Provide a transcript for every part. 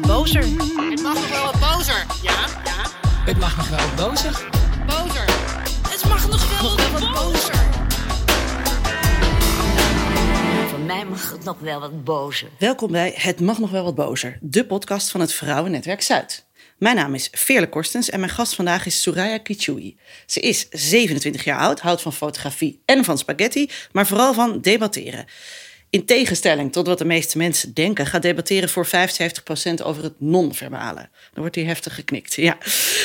wat bozer. Het mag nog wel wat bozer. Ja, ja. Het mag nog wel wat bozer. Bozer. Het mag nog wel wat bozer. Voor mij mag het nog wel wat bozer. Welkom bij Het Mag Nog Wel Wat Bozer, de podcast van het Vrouwennetwerk Zuid. Mijn naam is Veerle Korstens en mijn gast vandaag is Soraya Kichui. Ze is 27 jaar oud, houdt van fotografie en van spaghetti, maar vooral van debatteren. In tegenstelling tot wat de meeste mensen denken, gaat debatteren voor 75% over het non-verbale. Dan wordt hier heftig geknikt. Ja.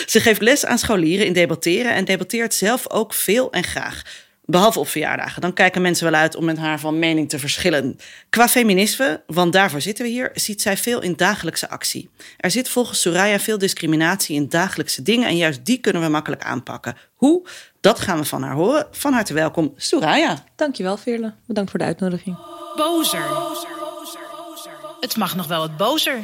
Ze geeft les aan scholieren in debatteren en debatteert zelf ook veel en graag. Behalve op verjaardagen. Dan kijken mensen wel uit om met haar van mening te verschillen. Qua feminisme, want daarvoor zitten we hier, ziet zij veel in dagelijkse actie. Er zit volgens Soraya veel discriminatie in dagelijkse dingen en juist die kunnen we makkelijk aanpakken. Hoe? Dat gaan we van haar horen. Van harte welkom, Soraya. Dankjewel, Veerle. Bedankt voor de uitnodiging. Bozer. Het mag nog wel wat bozer.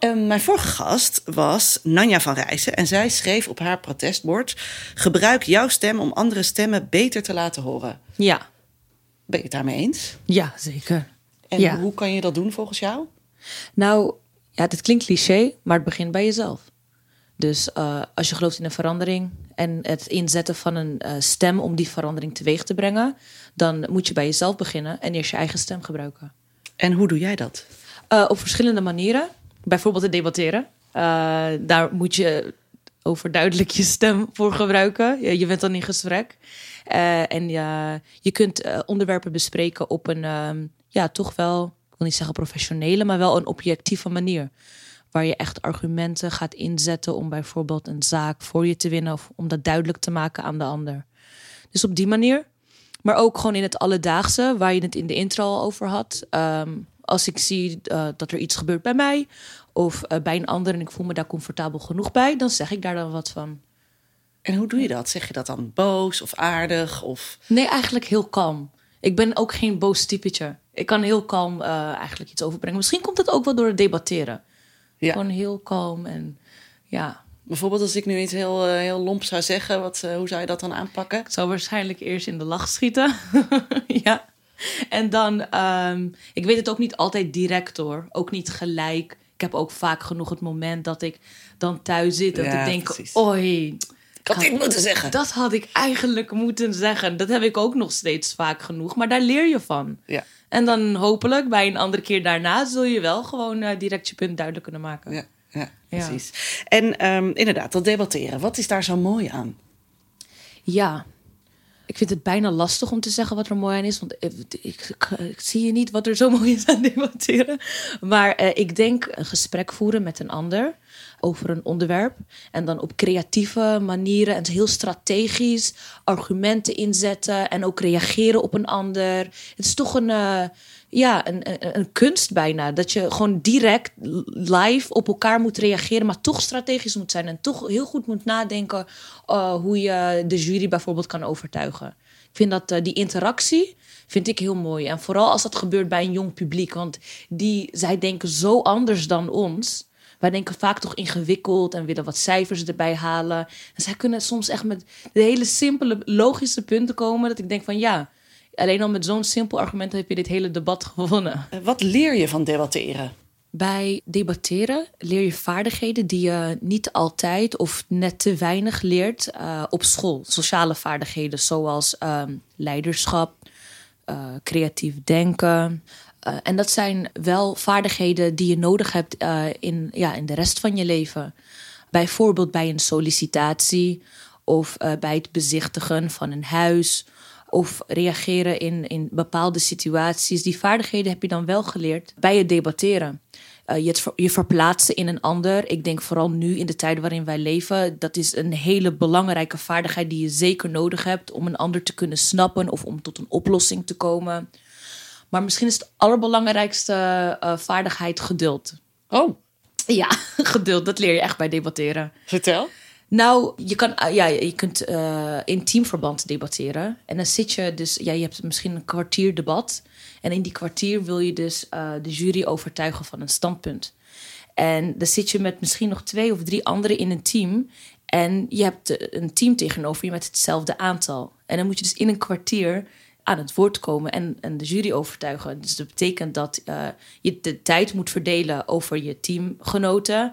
Uh, mijn vorige gast was Nanja van Rijssen en zij schreef op haar protestbord: Gebruik jouw stem om andere stemmen beter te laten horen. Ja. Ben je het daarmee eens? Ja, zeker. En Ja. hoe kan je dat doen volgens jou? Nou, ja, dit klinkt cliché, maar het begint bij jezelf. Dus eh, als je gelooft in een verandering en het inzetten van een eh, stem om die verandering teweeg te brengen, dan moet je bij jezelf beginnen en eerst je eigen stem gebruiken. En hoe doe jij dat? Eh, op verschillende manieren. Bijvoorbeeld het debatteren. Daar moet je overduidelijk je stem voor gebruiken. Je, je bent dan in gesprek. En ja, je kunt onderwerpen bespreken op een, ehm, ja, toch wel, ik wil niet zeggen professionele, maar wel een objectieve manier. Waar je echt argumenten gaat inzetten om bijvoorbeeld een zaak voor je te winnen of om dat duidelijk te maken aan de ander. Dus op die manier. Maar ook gewoon in het alledaagse, waar je het in de intro al over had. Ehm, als ik zie eh, dat er iets gebeurt bij mij of eh, bij een ander en ik voel me daar comfortabel genoeg bij, dan zeg ik daar dan wat van. En hoe doe je dat? Zeg je dat dan boos of aardig? Of... Nee, eigenlijk heel kalm. Ik ben ook geen boos typetje. Ik kan heel kalm eh, eigenlijk iets overbrengen. Misschien komt het ook wel door het debatteren. Ja. Gewoon heel kalm en ja. Bijvoorbeeld als ik nu iets heel, eh, heel lomp zou zeggen, wat, eh, hoe zou je dat dan aanpakken? Ik zou waarschijnlijk eerst in de lach schieten. ja. En dan, ehm, ik weet het ook niet altijd direct hoor. Ook niet gelijk. Ik heb ook vaak genoeg het moment dat ik dan thuis zit. Dat Ja, ik denk, precies. oi, Ik had dit moeten zeggen. dat had ik eigenlijk moeten zeggen. Dat heb ik ook nog steeds vaak genoeg. Maar daar leer je van. Ja. En dan hopelijk bij een andere keer daarna zul je wel gewoon eh, direct je punt duidelijk kunnen maken. Ja, ja, Ja. precies. En ehm, inderdaad, dat debatteren. Wat is daar zo mooi aan? Ja. Ik vind het bijna lastig om te zeggen wat er mooi aan is. Want ik- ik zie je niet wat er zo mooi is aan debatteren. Maar eh, ik denk een gesprek voeren met een ander over een onderwerp. En dan op creatieve manieren en heel strategisch argumenten inzetten. En ook reageren op een ander. Het is toch een, eh, ja, een, een, kunst bijna. Dat je gewoon direct live op elkaar moet reageren. Maar toch strategisch moet zijn. En toch heel goed moet nadenken eh, hoe je de jury bijvoorbeeld kan overtuigen. Ik vind dat eh, die interactie vind ik heel mooi. En vooral als dat gebeurt bij een jong publiek. Want die, zij denken zo anders dan ons. Wij denken vaak toch ingewikkeld en willen wat cijfers erbij halen. En zij kunnen soms echt met de hele simpele, logische punten komen. Dat ik denk van ja, alleen al met zo'n simpel argument heb je dit hele debat gewonnen. Eh, Wat leer je van debatteren? Bij debatteren leer je vaardigheden die je niet altijd of net te weinig leert eh, op school. Sociale vaardigheden zoals ehm, leiderschap, eh, creatief denken. Eh, en dat zijn wel vaardigheden die je nodig hebt eh, in, ja, in de rest van je leven. Bijvoorbeeld bij een sollicitatie of eh, bij het bezichtigen van een huis of reageren in, in bepaalde situaties. Die vaardigheden heb je dan wel geleerd bij het debatteren. Eh, je, het je verplaatsen in een ander. Ik denk vooral nu in de tijden waarin wij leven. Dat is een hele belangrijke vaardigheid die je zeker nodig hebt om een ander te kunnen snappen of om tot een oplossing te komen. Maar misschien is het allerbelangrijkste eh, vaardigheid geduld. Oh, Ja, geduld, dat leer je echt bij debatteren. vertel. Nou, je, kan, eh, ja, je kunt eh, in teamverband debatteren. En dan zit je dus, ja, je hebt misschien een kwartier debat. En in die kwartier wil je dus eh, de jury overtuigen van een standpunt. En dan zit je met misschien nog twee of drie anderen in een team. En je hebt een team tegenover je met hetzelfde aantal. En dan moet je dus in een kwartier aan het woord komen en, de jury overtuigen. Dus dat betekent dat je de tijd moet verdelen over je teamgenoten,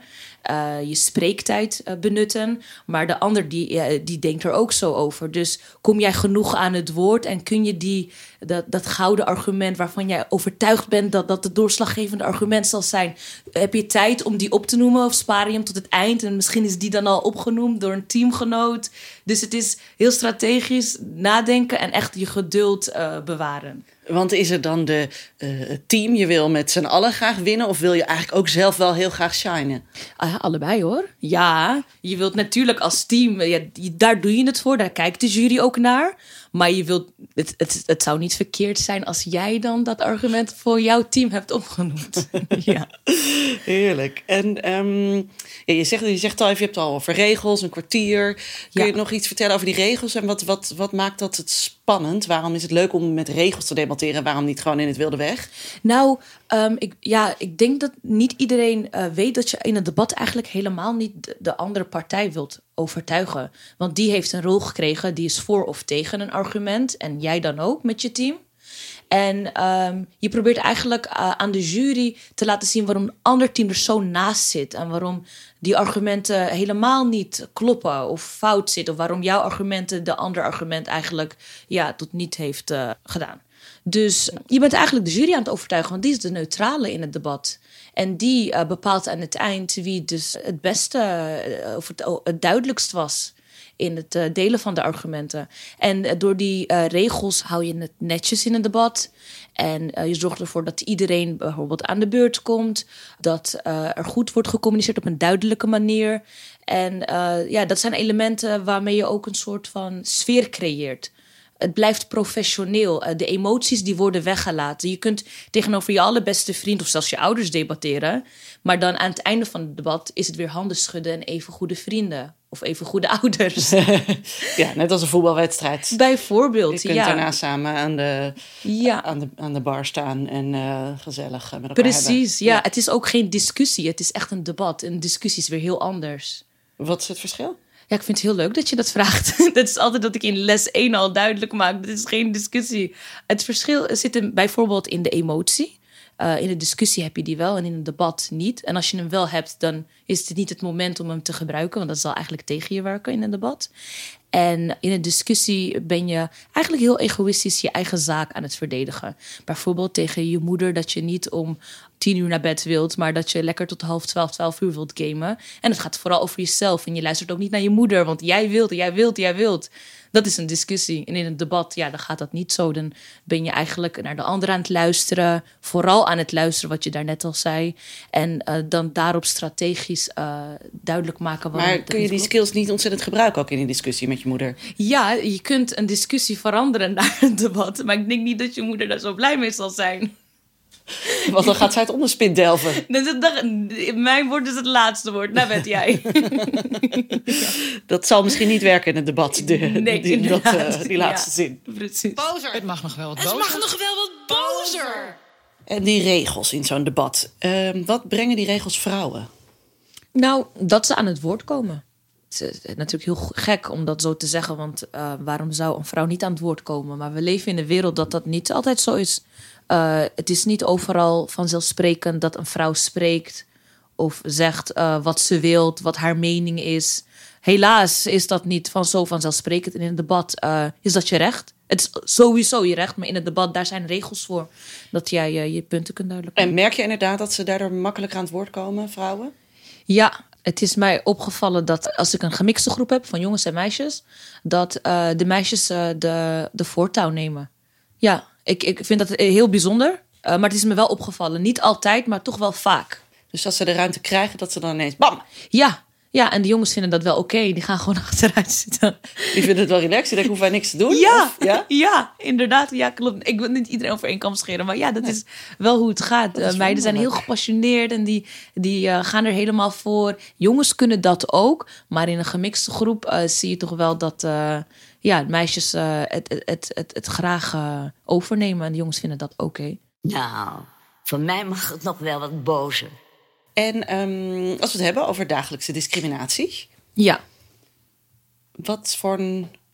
uh, je spreektijd uh, benutten. Maar de ander die, die denkt er ook zo over. Dus kom jij genoeg aan het woord en kun je die, dat, dat gouden argument waarvan jij overtuigd bent dat dat het doorslaggevende argument zal zijn, heb je tijd om die op te noemen of spaar je hem tot het eind? En misschien is die dan al opgenoemd door een teamgenoot. Dus het is heel strategisch nadenken en echt je geduld uh, bewaren. Want is het dan de uh, team, je wil met z'n allen graag winnen... of wil je eigenlijk ook zelf wel heel graag shinen? Uh, allebei hoor. Ja, je wilt natuurlijk als team, ja, daar doe je het voor. Daar kijkt de jury ook naar. Maar je wilt, het, het, het zou niet verkeerd zijn als jij dan dat argument voor jouw team hebt opgenoemd. ja. Heerlijk. En um, ja, je, zegt, je zegt al even, je hebt al over regels, een kwartier. Kun je nog iets vertellen over die regels? En wat, wat, wat maakt dat het spannend? Waarom is het leuk om met regels te debatteren? Waarom niet gewoon in het wilde weg? Nou, um, ik, ja, ik denk dat niet iedereen uh, weet dat je in het debat eigenlijk helemaal niet de, de andere partij wilt overtuigen. Want die heeft een rol gekregen, die is voor of tegen een argument. En jij dan ook met je team. En um, je probeert eigenlijk uh, aan de jury te laten zien waarom een ander team er zo naast zit. En waarom die argumenten helemaal niet kloppen of fout zitten. Of waarom jouw argumenten de ander argument eigenlijk ja, tot niet heeft uh, gedaan. Dus je bent eigenlijk de jury aan het overtuigen, want die is de neutrale in het debat. En die uh, bepaalt aan het eind wie dus het beste uh, of het, oh, het duidelijkst was in het uh, delen van de argumenten. En door die regels hou je het netjes in het debat. En je zorgt ervoor dat iedereen bijvoorbeeld aan de beurt komt. Dat er goed wordt gecommuniceerd op een duidelijke manier. En ja, dat zijn elementen waarmee je ook een soort van sfeer creëert het blijft professioneel. Uh, de emoties die worden weggelaten. Je kunt tegenover je allerbeste vriend of zelfs je ouders debatteren. Maar dan aan het einde van het debat is het weer handen schudden en even goede vrienden. Of even goede ouders. ja, net als een voetbalwedstrijd. Bijvoorbeeld, Je kunt ja. daarna samen aan de, Ja. aan de, aan de bar staan en eh, gezellig met elkaar Precies, hebben. ja. Het is ook geen discussie. Het is echt een debat. Een discussie is weer heel anders. Wat is het verschil? Ja, ik vind het heel leuk dat je dat vraagt. dat is altijd dat ik in les 1 al duidelijk maak. Dit is geen discussie. Het verschil zit hem bijvoorbeeld in de emotie. Uh, in de discussie heb je die wel en in een debat niet. En als je hem wel hebt, dan is het niet het moment om hem te gebruiken, want dat zal eigenlijk tegen je werken in een debat. En in een discussie ben je eigenlijk heel egoïstisch je eigen zaak aan het verdedigen. Bijvoorbeeld tegen je moeder dat je niet om tien uur naar bed wilt, maar dat je lekker tot half twaalf, twaalf uur wilt gamen. En het gaat vooral over jezelf. En je luistert ook niet naar je moeder, want jij wilt, jij wilt, jij wilt. Dat is een discussie. En in een debat, ja, dan gaat dat niet zo. Dan ben je eigenlijk naar de ander aan het luisteren. Vooral aan het luisteren, wat je daarnet al zei. En uh, dan daarop strategisch uh, duidelijk maken waarom. Maar kun je die skills niet ontzettend gebruiken ook in een discussie met je moeder? Ja, je kunt een discussie veranderen naar een debat. Maar ik denk niet dat je moeder daar zo blij mee zal zijn. Want dan gaat zij het onderspit delven. Mijn woord is het laatste woord. Nou, weet jij. Dat zal misschien niet werken in het debat, de, Nee, die, dat, uh, die laatste Ja. zin. Precies. Bozer. Het mag nog wel wat Het bozer. mag nog wel wat bozer. En die regels in zo'n debat. Ehm, wat brengen die regels vrouwen? Nou, dat ze aan het woord komen. Het is eh, natuurlijk heel gek om dat zo te zeggen, want eh, waarom zou een vrouw niet aan het woord komen? Maar we leven in een wereld dat dat niet altijd zo is. Eh, het is niet overal vanzelfsprekend dat een vrouw spreekt of zegt eh, wat ze wilt, wat haar mening is. Helaas is dat niet van zo vanzelfsprekend. En in het debat eh, is dat je recht. Het is sowieso je recht, maar in het debat daar zijn regels voor dat jij je punten kunt duidelijk maken. En merk je inderdaad dat ze daardoor makkelijker aan het woord komen, vrouwen? Ja, het is mij opgevallen dat als ik een gemixte groep heb van jongens en meisjes, dat de meisjes de, de voortouw nemen. Ja, ik, ik vind dat heel bijzonder, eh, maar het is me wel opgevallen. Niet altijd, maar toch wel vaak. Dus als ze de ruimte krijgen, dat ze dan ineens bam! Ja, ja en de jongens vinden dat wel oké. Die gaan gewoon achteruit zitten. Die vinden het wel relaxed. Die denken, hoeven wij niks te doen. Ja, Of- ja? ja? inderdaad. Ja, klopt. Ik wil niet iedereen over één kam scheren, maar ja, dat is wel hoe het gaat. Eh, meiden zijn heel gepassioneerd en die, die eh, gaan er helemaal voor. Jongens kunnen dat ook, maar in een gemixte groep eh, zie je toch wel dat eh, ja, meisjes eh, het, het, het, het, het graag eh, overnemen en de jongens vinden dat oké. Nou, voor mij mag het nog wel wat bozer. En ehm, als we het hebben over dagelijkse discriminatie, Ja. wat voor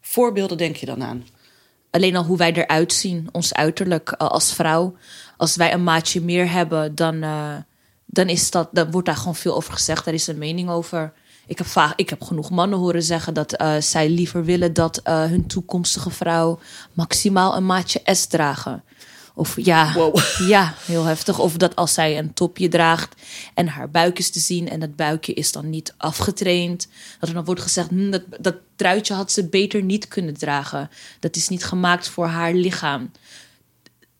voorbeelden denk je dan aan? alleen al hoe wij eruit zien, ons uiterlijk eh, als vrouw. Als wij een maatje meer hebben, dan, eh, dan, is dat, dan wordt daar gewoon veel over gezegd. Daar is een mening over. Ik heb, vaak, ik heb genoeg mannen horen zeggen dat eh, zij liever willen dat eh, hun toekomstige vrouw maximaal een maatje S dragen. Of ja, Wow. ja, heel heftig. Of dat als zij een topje draagt en haar buik is te zien en dat buikje is dan niet afgetraind. Dat er dan wordt gezegd, hm, dat, dat truitje had ze beter niet kunnen dragen. Dat is niet gemaakt voor haar lichaam.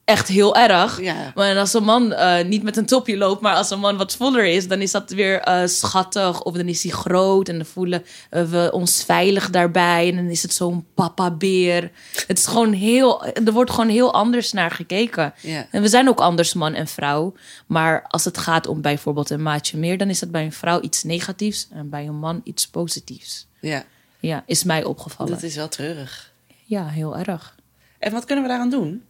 Echt heel erg. Ja. Maar als een man eh, niet met een topje loopt, maar als een man wat voller is, dan is dat weer eh, schattig. Of dan is hij groot en dan voelen eh, we ons veilig daarbij. En dan is het zo'n papa-beer. Het is gewoon heel, er wordt gewoon heel anders naar gekeken. Ja. En we zijn ook anders, man en vrouw. Maar als het gaat om bijvoorbeeld een maatje meer, dan is dat bij een vrouw iets negatiefs en bij een man iets positiefs. Ja, Ja, is mij opgevallen. dat is wel treurig. Ja, heel erg. En wat kunnen we daaraan doen?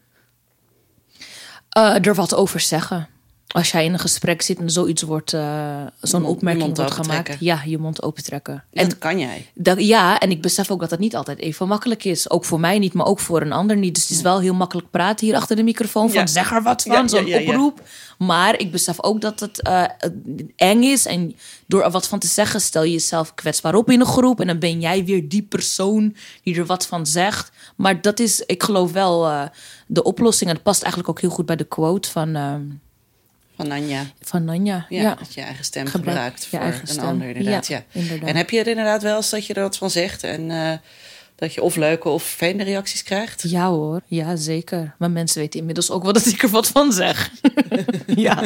Eh, er wat over zeggen. Als jij in een gesprek zit en zoiets wordt, eh, zo'n opmerking wordt gemaakt, ja, je mond opentrekken. En En dat kan jij. dat, ja, en ik besef ook dat het niet altijd even makkelijk is. Ook voor mij niet, maar ook voor een ander niet. Dus het is wel heel makkelijk praten hier achter de microfoon. Van Ja. zeg er wat van, Ja, zo'n ja, oproep. Maar ik besef ook dat het eh, eng is. En door er wat van te zeggen, stel je jezelf kwetsbaar op in een groep. En dan ben jij weer die persoon die er wat van zegt. Maar dat is, ik geloof wel, eh, de oplossing. En het past eigenlijk ook heel goed bij de quote van, ehm, Van Nanja. van Nanja. Ja, Ja. dat je eigen stem Gebruik gebruikt voor een stem. ander, inderdaad. Ja, Ja, inderdaad. En heb je er inderdaad wel eens dat je er wat van zegt en eh, dat je of leuke of vervelende reacties krijgt? Ja hoor, ja zeker. Maar mensen weten inmiddels ook wel dat ik er wat van zeg. ja.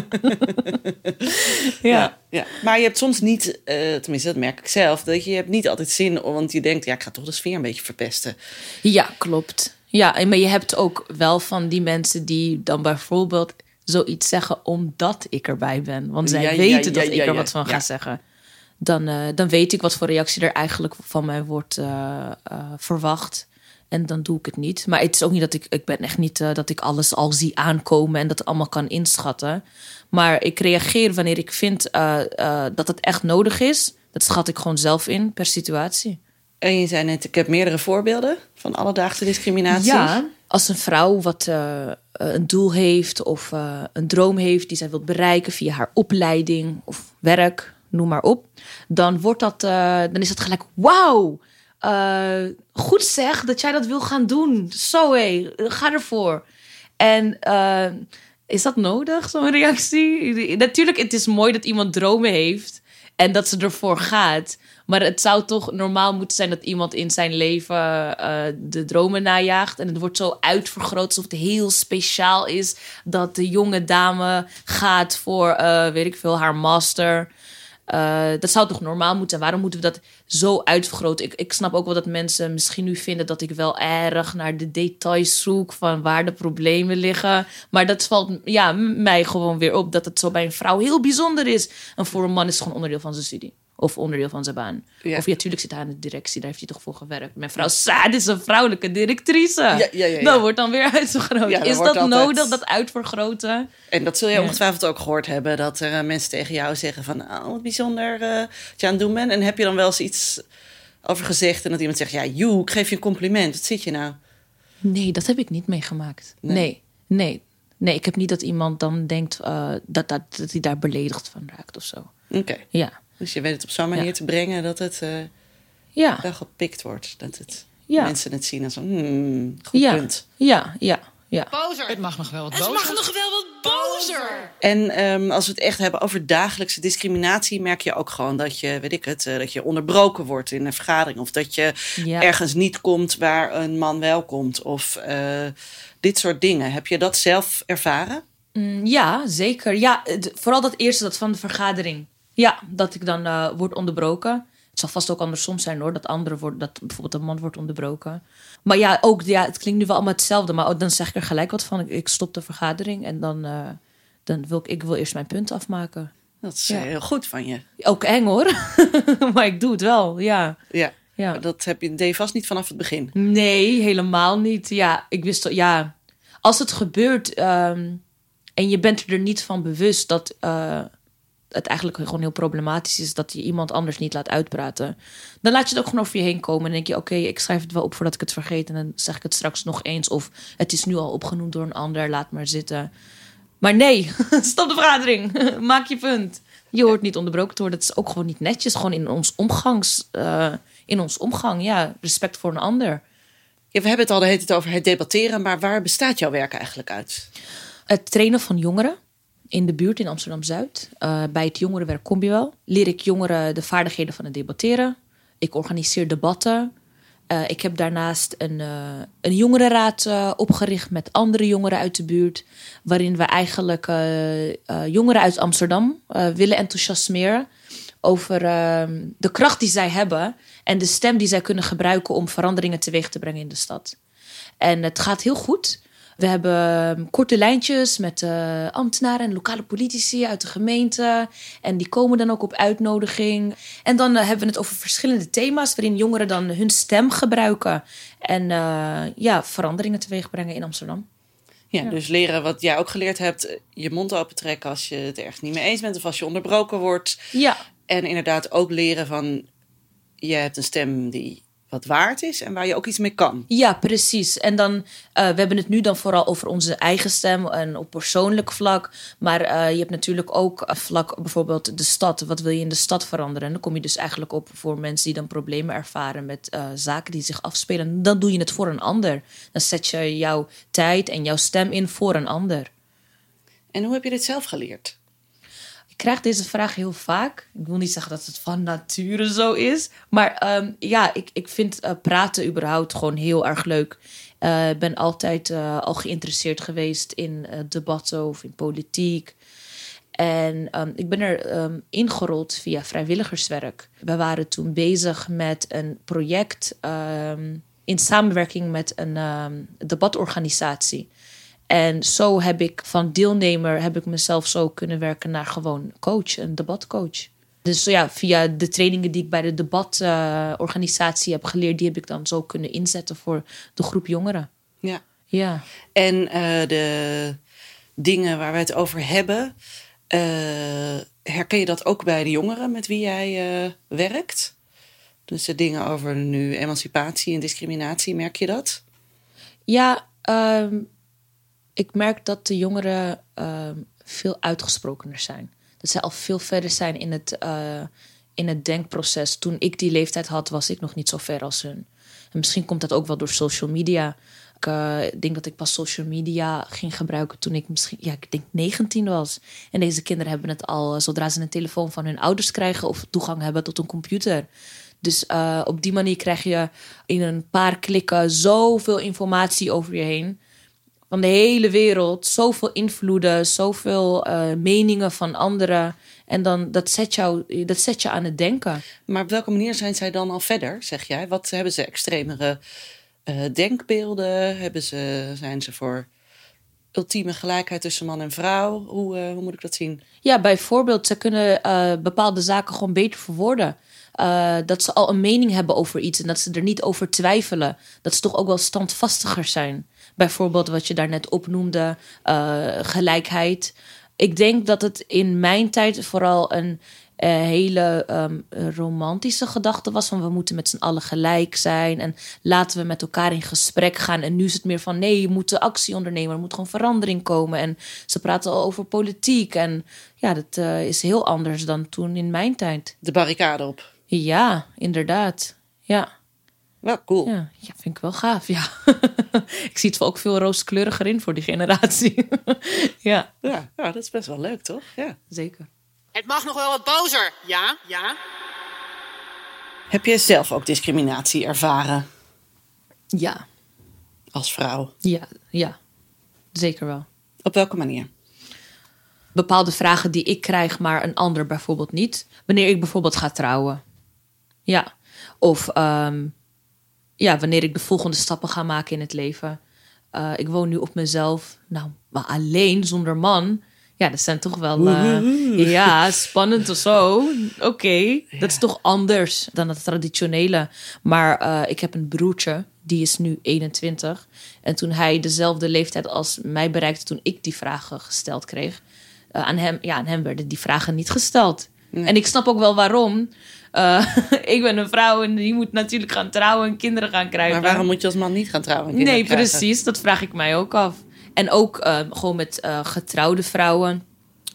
ja. Ja, maar je hebt soms niet, eh, tenminste dat merk ik zelf, dat je hebt niet altijd zin, want je denkt, ja, ik ga toch de sfeer een beetje verpesten. Ja, klopt. Ja, maar je hebt ook wel van die mensen die dan bijvoorbeeld zoiets zeggen omdat ik erbij ben. Want zij Ja, weten ja, dat ik er wat van ga zeggen. Dan, eh, dan weet ik wat voor reactie er eigenlijk van mij wordt eh, eh, verwacht. En dan doe ik het niet. Maar het is ook niet dat ik... Ik ben echt niet dat ik alles al zie aankomen... en dat allemaal kan inschatten. Maar ik reageer wanneer ik vind dat het echt nodig is. Dat schat ik gewoon zelf in per situatie. En je zei net, ik heb meerdere voorbeelden van alledaagse discriminatie. Ja, als een vrouw wat eh, een doel heeft of eh, een droom heeft die zij wilt bereiken via haar opleiding of werk, noem maar op, dan wordt dat, eh, dan is het gelijk, wauw, eh, goed zeg dat jij dat wil gaan doen. Zo hé, ga ervoor. En eh, is dat nodig, zo'n reactie? Natuurlijk, het is mooi dat iemand dromen heeft en dat ze ervoor gaat. Maar het zou toch normaal moeten zijn dat iemand in zijn leven eh, de dromen najaagt. En het wordt zo uitvergroot alsof het heel speciaal is dat de jonge dame gaat voor, eh, weet ik veel, haar master. Eh, dat zou toch normaal moeten zijn? Waarom moeten we dat zo uitvergroten? Ik, ik snap ook wel dat mensen misschien nu vinden dat ik wel erg naar de details zoek van waar de problemen liggen. Maar dat valt ja, mij gewoon weer op dat het zo bij een vrouw heel bijzonder is. En voor een man is het gewoon onderdeel van zijn studie. Of onderdeel van zijn baan. Ja. Of ja, natuurlijk zit hij aan de directie, daar heeft hij toch voor gewerkt. Mijn vrouw Saad is een vrouwelijke directrice. Ja, ja, ja, ja. Dat wordt dan weer uitvergroot. Is dat altijd- nodig, dat uitvergroten? En dat zul je ongetwijfeld ook gehoord hebben, dat er eh, mensen tegen jou zeggen van, oh, wat bijzonder eh, wat je aan het doen bent. En heb je dan wel eens iets over gezegd en dat iemand zegt, ja, joe, ik geef je een compliment, wat zit je nou? Nee, dat heb ik niet meegemaakt. Nee. Nee, nee. Nee, ik heb niet dat iemand dan denkt eh, dat, dat, dat hij daar beledigd van raakt of zo. Oké, Ja, dus je weet het op zo'n manier Ja. te brengen dat het eh, ja, wel gepikt wordt. Dat het, Ja. mensen het zien als een hmm, goed ja, punt. ja, ja, ja. Bozer. Het mag nog wel wat Het bozer. mag nog wel wat bozer. En ehm, als we het echt hebben over dagelijkse discriminatie, merk je ook gewoon dat je, weet ik het, eh, dat je onderbroken wordt in een vergadering. Of dat je Ja. ergens niet komt waar een man wel komt. Of eh, dit soort dingen. Heb je dat zelf ervaren? Mm, Ja, zeker. Ja, het- vooral dat eerste, dat van de vergadering. Ja, dat ik dan eh word onderbroken. Het zal vast ook andersom zijn hoor, dat andere wordt, dat bijvoorbeeld een man wordt onderbroken. Maar ja, ook, ja, het klinkt nu wel allemaal hetzelfde, maar dan zeg ik er gelijk wat van. Ik, ik stop de vergadering en dan, eh, dan wil ik, ik wil eerst mijn punt afmaken. Dat is Ja. eh, heel goed van je. Ook eng hoor, maar ik doe het wel, ja. Ja. ja. Dat heb je, deed je vast niet vanaf het begin. Nee, helemaal niet. Ja, ik wist al- ja. Als het gebeurt ehm, en je bent er niet van bewust dat, het eigenlijk gewoon heel problematisch is dat je iemand anders niet laat uitpraten. Dan laat je het ook gewoon over je heen komen. En denk je, oké, ik schrijf het wel op voordat ik het vergeet. En dan zeg ik het straks nog eens. Of het is nu al opgenoemd door een ander, laat maar zitten. Maar nee, stop de vergadering. Maak je punt. Je hoort niet onderbroken te worden. Het is ook gewoon niet netjes. Gewoon in ons omgangs... Uh, in ons omgang, ja, respect voor een ander. Ja, we hebben het al de hele tijd over het debatteren, maar waar bestaat jouw werk eigenlijk uit? Het trainen van jongeren in de buurt in Amsterdam Zuid. Uh, bij het jongerenwerk kom je wel. Leer ik jongeren de vaardigheden van het debatteren. Ik organiseer debatten. Uh, ik heb daarnaast een, uh, een jongerenraad opgericht met andere jongeren uit de buurt. Waarin we eigenlijk jongeren uit Amsterdam willen enthousiasmeren over ehm, de kracht die zij hebben en de stem die zij kunnen gebruiken om veranderingen teweeg te brengen in de stad. En het gaat heel goed. We hebben ehm, korte lijntjes met uh, ambtenaren en lokale politici uit de gemeente. En die komen dan ook op uitnodiging. En dan uh, hebben we het over verschillende thema's waarin jongeren dan hun stem gebruiken. En uh, ja, veranderingen teweeg brengen in Amsterdam. Ja, ja, dus leren wat jij ook geleerd hebt. Je mond open trekken als je het ergens niet mee eens bent of als je onderbroken wordt. Ja. En inderdaad ook leren van, je hebt een stem die wat waard is en waar je ook iets mee kan. Ja, precies. En dan, uh, we hebben het nu dan vooral over onze eigen stem en op persoonlijk vlak. Maar uh, je hebt natuurlijk ook een vlak, bijvoorbeeld de stad. Wat wil je in de stad veranderen? En dan kom je dus eigenlijk op voor mensen die dan problemen ervaren met uh, zaken die zich afspelen. Dan doe je het voor een ander. Dan zet je jouw tijd en jouw stem in voor een ander. En hoe heb je dit zelf geleerd? Ik krijg deze vraag heel vaak. Ik wil niet zeggen dat het van nature zo is. Maar um, ja, ik, ik vind uh, praten überhaupt gewoon heel erg leuk. Uh, ik ben altijd uh, al geïnteresseerd geweest in debatten of in politiek. En um, ik ben er um, ingerold via vrijwilligerswerk. We waren toen bezig met een project in samenwerking met een debatorganisatie. En zo heb ik van deelnemer heb ik mezelf zo kunnen werken naar gewoon coach, een debatcoach. Dus ja, via de trainingen die ik bij de debatorganisatie uh, heb geleerd, die heb ik dan zo kunnen inzetten voor de groep jongeren. Ja. ja. En uh, de dingen waar we het over hebben, uh, herken je dat ook bij de jongeren met wie jij werkt? Dus de dingen over nu emancipatie en discriminatie, merk je dat? Ja, um, ik merk dat de jongeren uh, veel uitgesprokener zijn. Dat zij al veel verder zijn in het, uh, in het denkproces. Toen ik die leeftijd had, was ik nog niet zo ver als hun. En misschien komt dat ook wel door social media. Ik uh, denk dat ik pas social media ging gebruiken toen ik misschien, ja, ik denk 19 was. En deze kinderen hebben het al zodra ze een telefoon van hun ouders krijgen of toegang hebben tot een computer. Dus op die manier krijg je in een paar klikken zoveel informatie over je heen van de hele wereld. Zoveel invloeden, zoveel uh, meningen van anderen. En dan, dat zet, jou, dat zet je aan het denken. Maar op welke manier zijn zij dan al verder, zeg jij? Wat hebben ze extremere uh, denkbeelden? Hebben ze, zijn ze voor ultieme gelijkheid tussen man en vrouw? Hoe, uh, hoe moet ik dat zien? Ja, bijvoorbeeld, ze kunnen bepaalde zaken gewoon beter verwoorden. Uh, dat ze al een mening hebben over iets en dat ze er niet over twijfelen. Dat ze toch ook wel standvastiger zijn. Bijvoorbeeld wat je daarnet opnoemde, uh, gelijkheid. Ik denk dat het in mijn tijd vooral een uh, hele um, romantische gedachte was van we moeten met z'n allen gelijk zijn en laten we met elkaar in gesprek gaan. En nu is het meer van nee, je moet actie ondernemen, er moet gewoon verandering komen. En ze praten al over politiek en ja, dat uh, is heel anders dan toen in mijn tijd. De barricade op. Ja, inderdaad. Ja. Wel cool. Ja, ja, vind ik wel gaaf. Ja. ik zie het wel ook veel rooskleuriger in voor die generatie. ja. ja. Ja, dat is best wel leuk, toch? Ja. Zeker. Het mag nog wel wat bozer. Ja, ja. Heb je zelf ook discriminatie ervaren? Ja. Als vrouw? Ja, ja. Zeker wel. Op welke manier? Bepaalde vragen die ik krijg, maar een ander bijvoorbeeld niet. Wanneer ik bijvoorbeeld ga trouwen. Ja. Of um, ja, wanneer ik de volgende stappen ga maken in het leven. Uh, ik woon nu op mezelf. Nou, maar alleen zonder man. Ja, dat zijn toch wel. Uh, ja, spannend of zo. Oké, okay. ja. dat is toch anders dan het traditionele. Maar uh, ik heb een broertje, die is nu 21. En toen hij dezelfde leeftijd als mij bereikte, toen ik die vragen gesteld kreeg, eh, aan, hem, ja, aan hem werden die vragen niet gesteld. En ik snap ook wel waarom. Uh, ik ben een vrouw en die moet natuurlijk gaan trouwen en kinderen gaan krijgen. Maar waarom moet je als man niet gaan trouwen? En nee, krijgen? precies. Dat vraag ik mij ook af. En ook uh, gewoon met uh, getrouwde vrouwen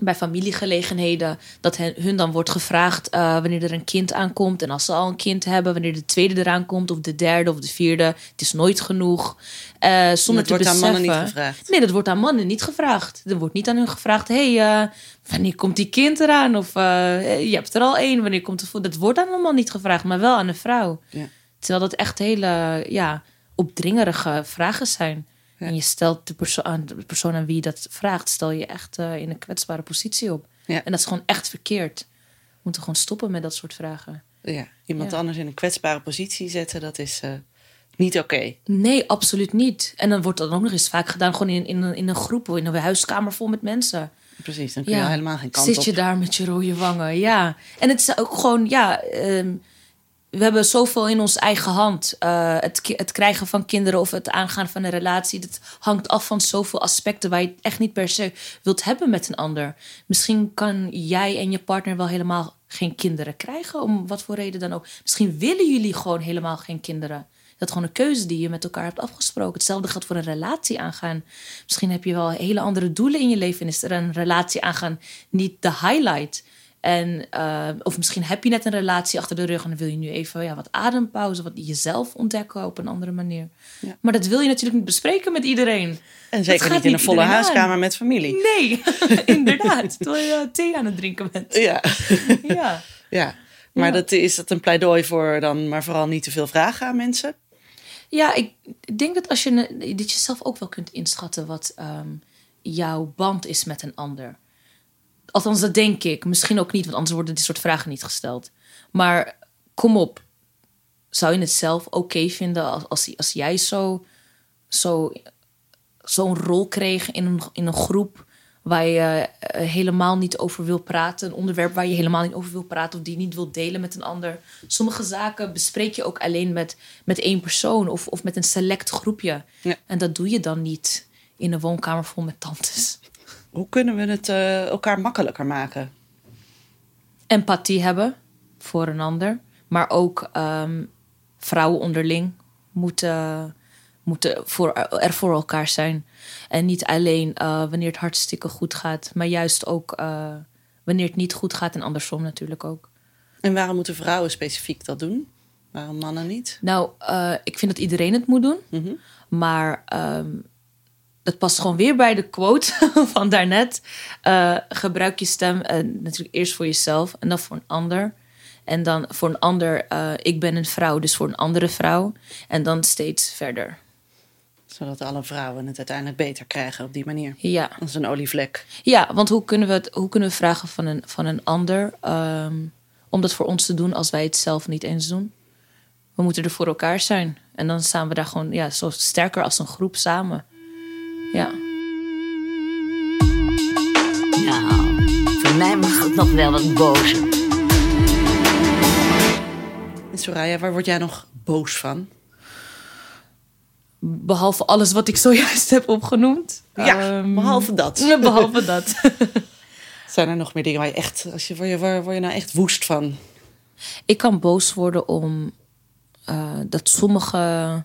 bij familiegelegenheden, dat hen, hun dan wordt gevraagd uh, wanneer er een kind aankomt. En als ze al een kind hebben, wanneer de tweede eraan komt, of de derde of de vierde. Het is nooit genoeg. Uh, zonder dat te wordt beseffen. aan mannen niet gevraagd. Nee, dat wordt aan mannen niet gevraagd. Er wordt niet aan hun gevraagd: hé, hey, uh, wanneer komt die kind eraan? Of je hebt er al één, wanneer komt het? Dat wordt aan een man niet gevraagd, maar wel aan een vrouw. Ja. Terwijl dat echt hele ja, opdringerige vragen zijn. Ja. En je stelt de, perso aan, de persoon aan wie je dat vraagt, stel je echt uh, in een kwetsbare positie op. Ja. En dat is gewoon echt verkeerd. We moeten gewoon stoppen met dat soort vragen. Ja, iemand anders in een kwetsbare positie zetten, dat is uh, niet oké. Okay. Nee, absoluut niet. En dan wordt dat ook nog eens vaak gedaan, gewoon in, in, in een groep, in een huiskamer vol met mensen. Precies, dan kun je ja. helemaal geen kant Zit op. je daar met je rode wangen, ja. En het is ook gewoon, ja... Um, we hebben zoveel in onze eigen hand. Uh, het, het, krijgen van kinderen of het aangaan van een relatie. Dat hangt af van zoveel aspecten waar je het echt niet per se wilt hebben met een ander. Misschien kan jij en je partner wel helemaal geen kinderen krijgen, om wat voor reden dan ook. Misschien willen jullie gewoon helemaal geen kinderen. Dat is gewoon een keuze die je met elkaar hebt afgesproken. Hetzelfde geldt voor een relatie aangaan. Misschien heb je wel hele andere doelen in je leven en is er een relatie aangaan niet de highlight. En, uh, of misschien heb je net een relatie achter de rug en dan wil je nu even ja, wat adempauze, wat jezelf ontdekken op een andere manier. Ja. Maar dat wil je natuurlijk niet bespreken met iedereen. En zeker niet in een volle huiskamer aan. met familie. Nee, inderdaad. Terwijl je thee aan het drinken bent. Ja. ja. ja. Maar ja. Dat, is dat een pleidooi voor dan maar vooral niet te veel vragen aan mensen? Ja, ik denk dat als je dat je zelf ook wel kunt inschatten wat um, jouw band is met een ander. Althans, dat denk ik. Misschien ook niet, want anders worden dit soort vragen niet gesteld. Maar kom op. Zou je het zelf oké vinden als, als, als jij zo, zo, zo'n rol kreeg in een, in een groep waar je uh, helemaal niet over wil praten? Een onderwerp waar je helemaal niet over wil praten of die je niet wil delen met een ander. Sommige zaken bespreek je ook alleen met, met één persoon of, of met een select groepje. Ja. En dat doe je dan niet in een woonkamer vol met tantes. Hoe kunnen we het uh, elkaar makkelijker maken? Empathie hebben voor een ander. Maar ook um, vrouwen onderling moeten, moeten voor, er voor elkaar zijn. En niet alleen uh, wanneer het hartstikke goed gaat. Maar juist ook uh, wanneer het niet goed gaat. En andersom natuurlijk ook. En waarom moeten vrouwen specifiek dat doen? Waarom mannen niet? Nou, ik vind dat iedereen het moet doen. Mm -hmm. Maar... Um, dat past gewoon weer bij de quote van daarnet. Gebruik je stem natuurlijk eerst voor jezelf en dan voor een ander. En dan voor een ander, uh, ik ben een vrouw, dus voor een andere vrouw. En dan steeds verder. Zodat alle vrouwen het uiteindelijk beter krijgen op die manier. Ja. Dat is een olievlek. Ja, want hoe kunnen we, het, hoe kunnen we vragen van een, van een ander um, om dat voor ons te doen als wij het zelf niet eens doen? We moeten er voor elkaar zijn. En dan staan we daar gewoon ja, zo sterker als een groep samen. Ja. Nou, voor mij mag het nog wel wat bozer. Soraya, waar word jij nog boos van? Behalve alles wat ik zojuist heb opgenoemd. Ja, um, behalve dat. Behalve dat. Zijn er nog meer dingen waar je echt, als je, word, je, waar je nou echt woest van? Ik kan boos worden om uh, dat sommige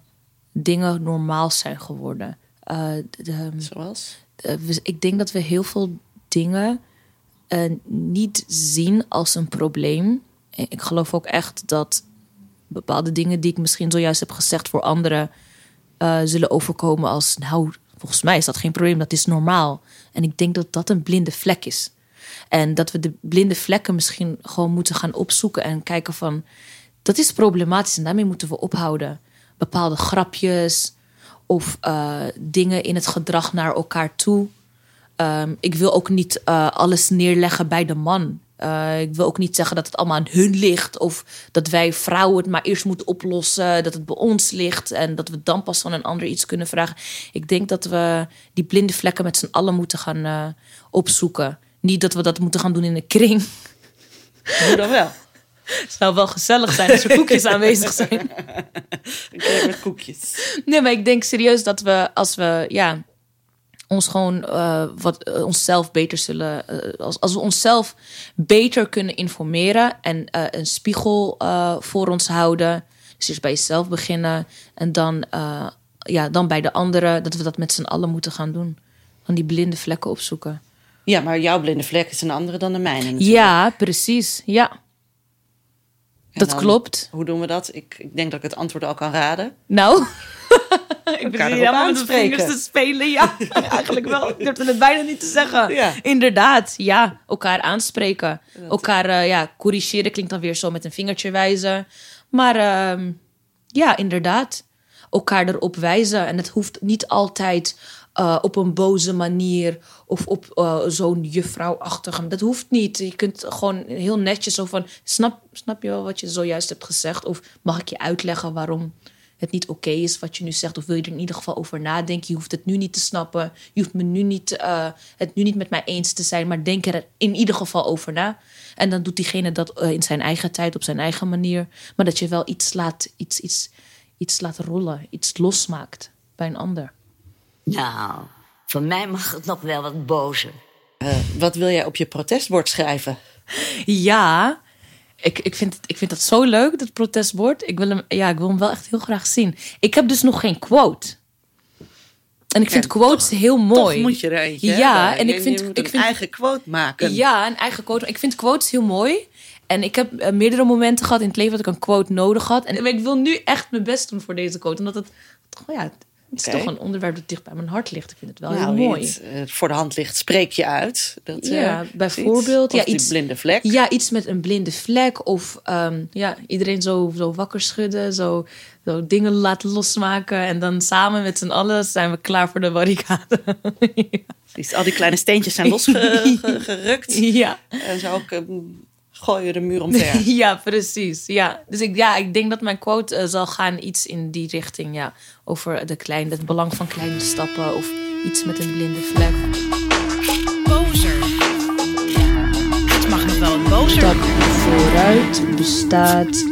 dingen normaal zijn geworden. Uh, de, Zoals? Uh, ik denk dat we heel veel dingen uh, niet zien als een probleem. Ik geloof ook echt dat bepaalde dingen die ik misschien zojuist heb gezegd voor anderen uh, zullen overkomen als, nou, volgens mij is dat geen probleem, dat is normaal. En ik denk dat dat een blinde vlek is. En dat we de blinde vlekken misschien gewoon moeten gaan opzoeken en kijken van, dat is problematisch en daarmee moeten we ophouden. Bepaalde grapjes, of uh, dingen in het gedrag naar elkaar toe. Um, ik wil ook niet uh, alles neerleggen bij de man. Uh, ik wil ook niet zeggen dat het allemaal aan hun ligt. Of dat wij vrouwen het maar eerst moeten oplossen. Dat het bij ons ligt. En dat we dan pas van een ander iets kunnen vragen. Ik denk dat we die blinde vlekken met z'n allen moeten gaan opzoeken. Niet dat we dat moeten gaan doen in een kring. Hoe dan wel? Het zou wel gezellig zijn als er koekjes aanwezig zijn. Keer met koekjes. Nee, maar ik denk serieus dat we als we, ja, ons gewoon eh, wat, eh, onszelf beter zullen. eh, als, als we onszelf beter kunnen informeren en een spiegel voor ons houden. Dus eerst bij jezelf beginnen en dan, ja, dan bij de anderen. Dat we dat met z'n allen moeten gaan doen. Van die blinde vlekken opzoeken. Ja, maar jouw blinde vlek is een andere dan de mijne natuurlijk. Ja, precies. Ja, En dat dan- klopt. Hoe doen we dat? Ik, ik denk dat ik het antwoord al kan raden. Nou. ik ben hier helemaal met vingers te spelen. Ja, eigenlijk wel. Ik durfde het bijna niet te zeggen. Ja. Inderdaad, ja. Elkaar aanspreken. Elkaar, eh, ja, corrigeren klinkt dan weer zo met een vingertje wijzen. Maar ehm, ja, inderdaad. Elkaar erop wijzen. En het hoeft niet altijd eh, op een boze manier of op eh, zo'n juffrouwachtige. Dat hoeft niet. Je kunt gewoon heel netjes zo van: snap, snap je wel wat je zojuist hebt gezegd? Of mag ik je uitleggen waarom het niet oké is wat je nu zegt? Of wil je er in ieder geval over nadenken? Je hoeft het nu niet te snappen. Je hoeft me nu niet, eh, het nu niet met mij eens te zijn, maar denk er in ieder geval over na. En dan doet diegene dat eh, in zijn eigen tijd, op zijn eigen manier. Maar dat je wel iets laat, iets, iets, iets laat rollen, iets losmaakt bij een ander. Nou, van mij mag het nog wel wat bozer. Eh, wat wil jij op je protestbord schrijven? Ja, ik, ik, vind ik vind dat zo leuk, dat protestbord. Ik wil, hem, ja, ik wil hem wel echt heel graag zien. Ik heb dus nog geen quote. En ik vind quotes heel mooi. Toch moet je er eentje Ja, hebben. en Je- ik vind- je ik een vind- eigen quote maken. Ja, een eigen quote. Ik vind quotes heel mooi. En ik heb eh, meerdere momenten gehad in het leven dat ik een quote nodig had. En ik wil nu echt mijn best doen voor deze quote. Omdat het, toch, ja, het is toch een onderwerp dat dicht bij mijn hart ligt. Ik vind het wel nou, heel mooi. het eh, voor de hand ligt, spreek je uit. Dat, eh, Ja, is bijvoorbeeld, iets. ja, iets- blinde vlek. Ja, iets met een blinde vlek. Of ehm, ja, iedereen zo, zo wakker schudden. Zo, zo dingen laten losmaken. En dan samen met z'n allen zijn we klaar voor de barricade. Al die kleine steentjes zijn losgerukt. ja. en zo ook ehm, gooi je de muur omver. ja, precies. Ja. Dus ik, ja, ik denk dat mijn quote eh, zal gaan iets in die richting. Ja. Over de klein, het belang van kleine stappen. Of iets met een blinde vlek. Bozer. Het mag nog wel een bozer. Stap vooruit bestaat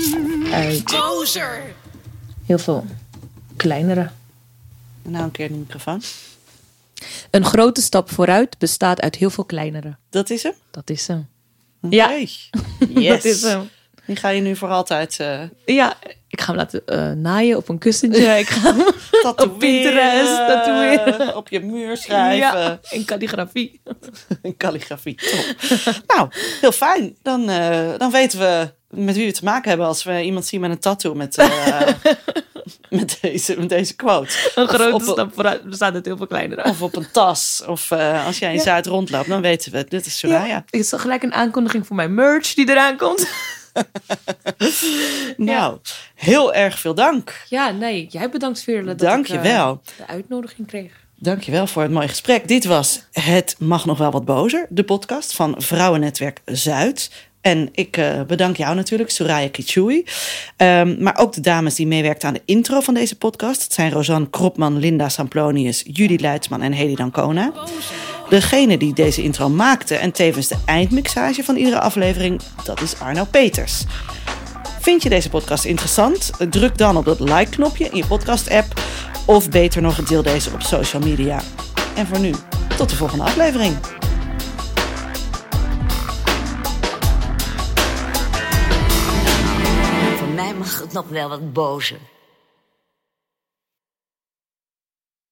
uit Bozer. heel veel kleinere. nou, een keer de microfoon. Een grote stap vooruit bestaat uit heel veel kleinere. Dat is hem? Dat is hem. Ja. Yes. Dat is hem. Die ga je nu voor altijd eh Ja, ik ga hem laten eh, naaien op een kussentje. Ik ga hem tatoeëren. Pinterest tatoeëren. Op je muur schrijven. ja, in calligrafie. In calligrafie. Top. nou, heel fijn. Dan, eh, dan weten we met wie we te maken hebben als we iemand zien met een tattoo met, met, deze, met deze quote. Een grote stap vooruit bestaat uit heel veel kleinere. Of op een tas. Of eh, als jij in Zuid rondloopt, dan weten we, dit is Soraya. Het is gelijk een aankondiging voor mijn merch die eraan komt. Nou, heel erg veel dank. Ja, nee, jij bedankt Veerle dat Dank ik je eh, wel. de uitnodiging kreeg. Dankjewel voor het mooie gesprek. Dit was Het Mag Nog Wel Wat Bozer, de podcast van Vrouwennetwerk Zuid. En ik eh, bedank jou natuurlijk, Soraya Kichui. Ehm, maar ook de dames die meewerkten aan de intro van deze podcast. Het zijn Rosanne Kropman, Linda Samplonius, Judy Leidsman en Hedy Dancona. Degene die deze intro maakte en tevens de eindmixage van iedere aflevering, dat is Arno Peters. Vind je deze podcast interessant? Druk dan op dat like-knopje in je podcast-app. Of beter nog, deel deze op social media. En voor nu, tot de volgende aflevering. Nog wel wat bozer.